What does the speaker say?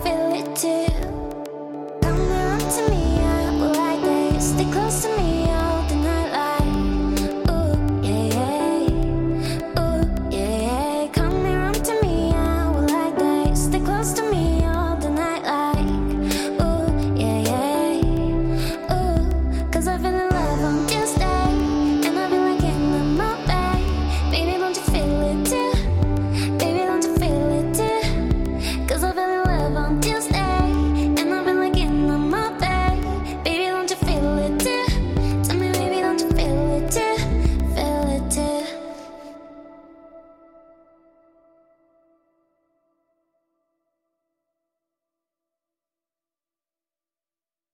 Feel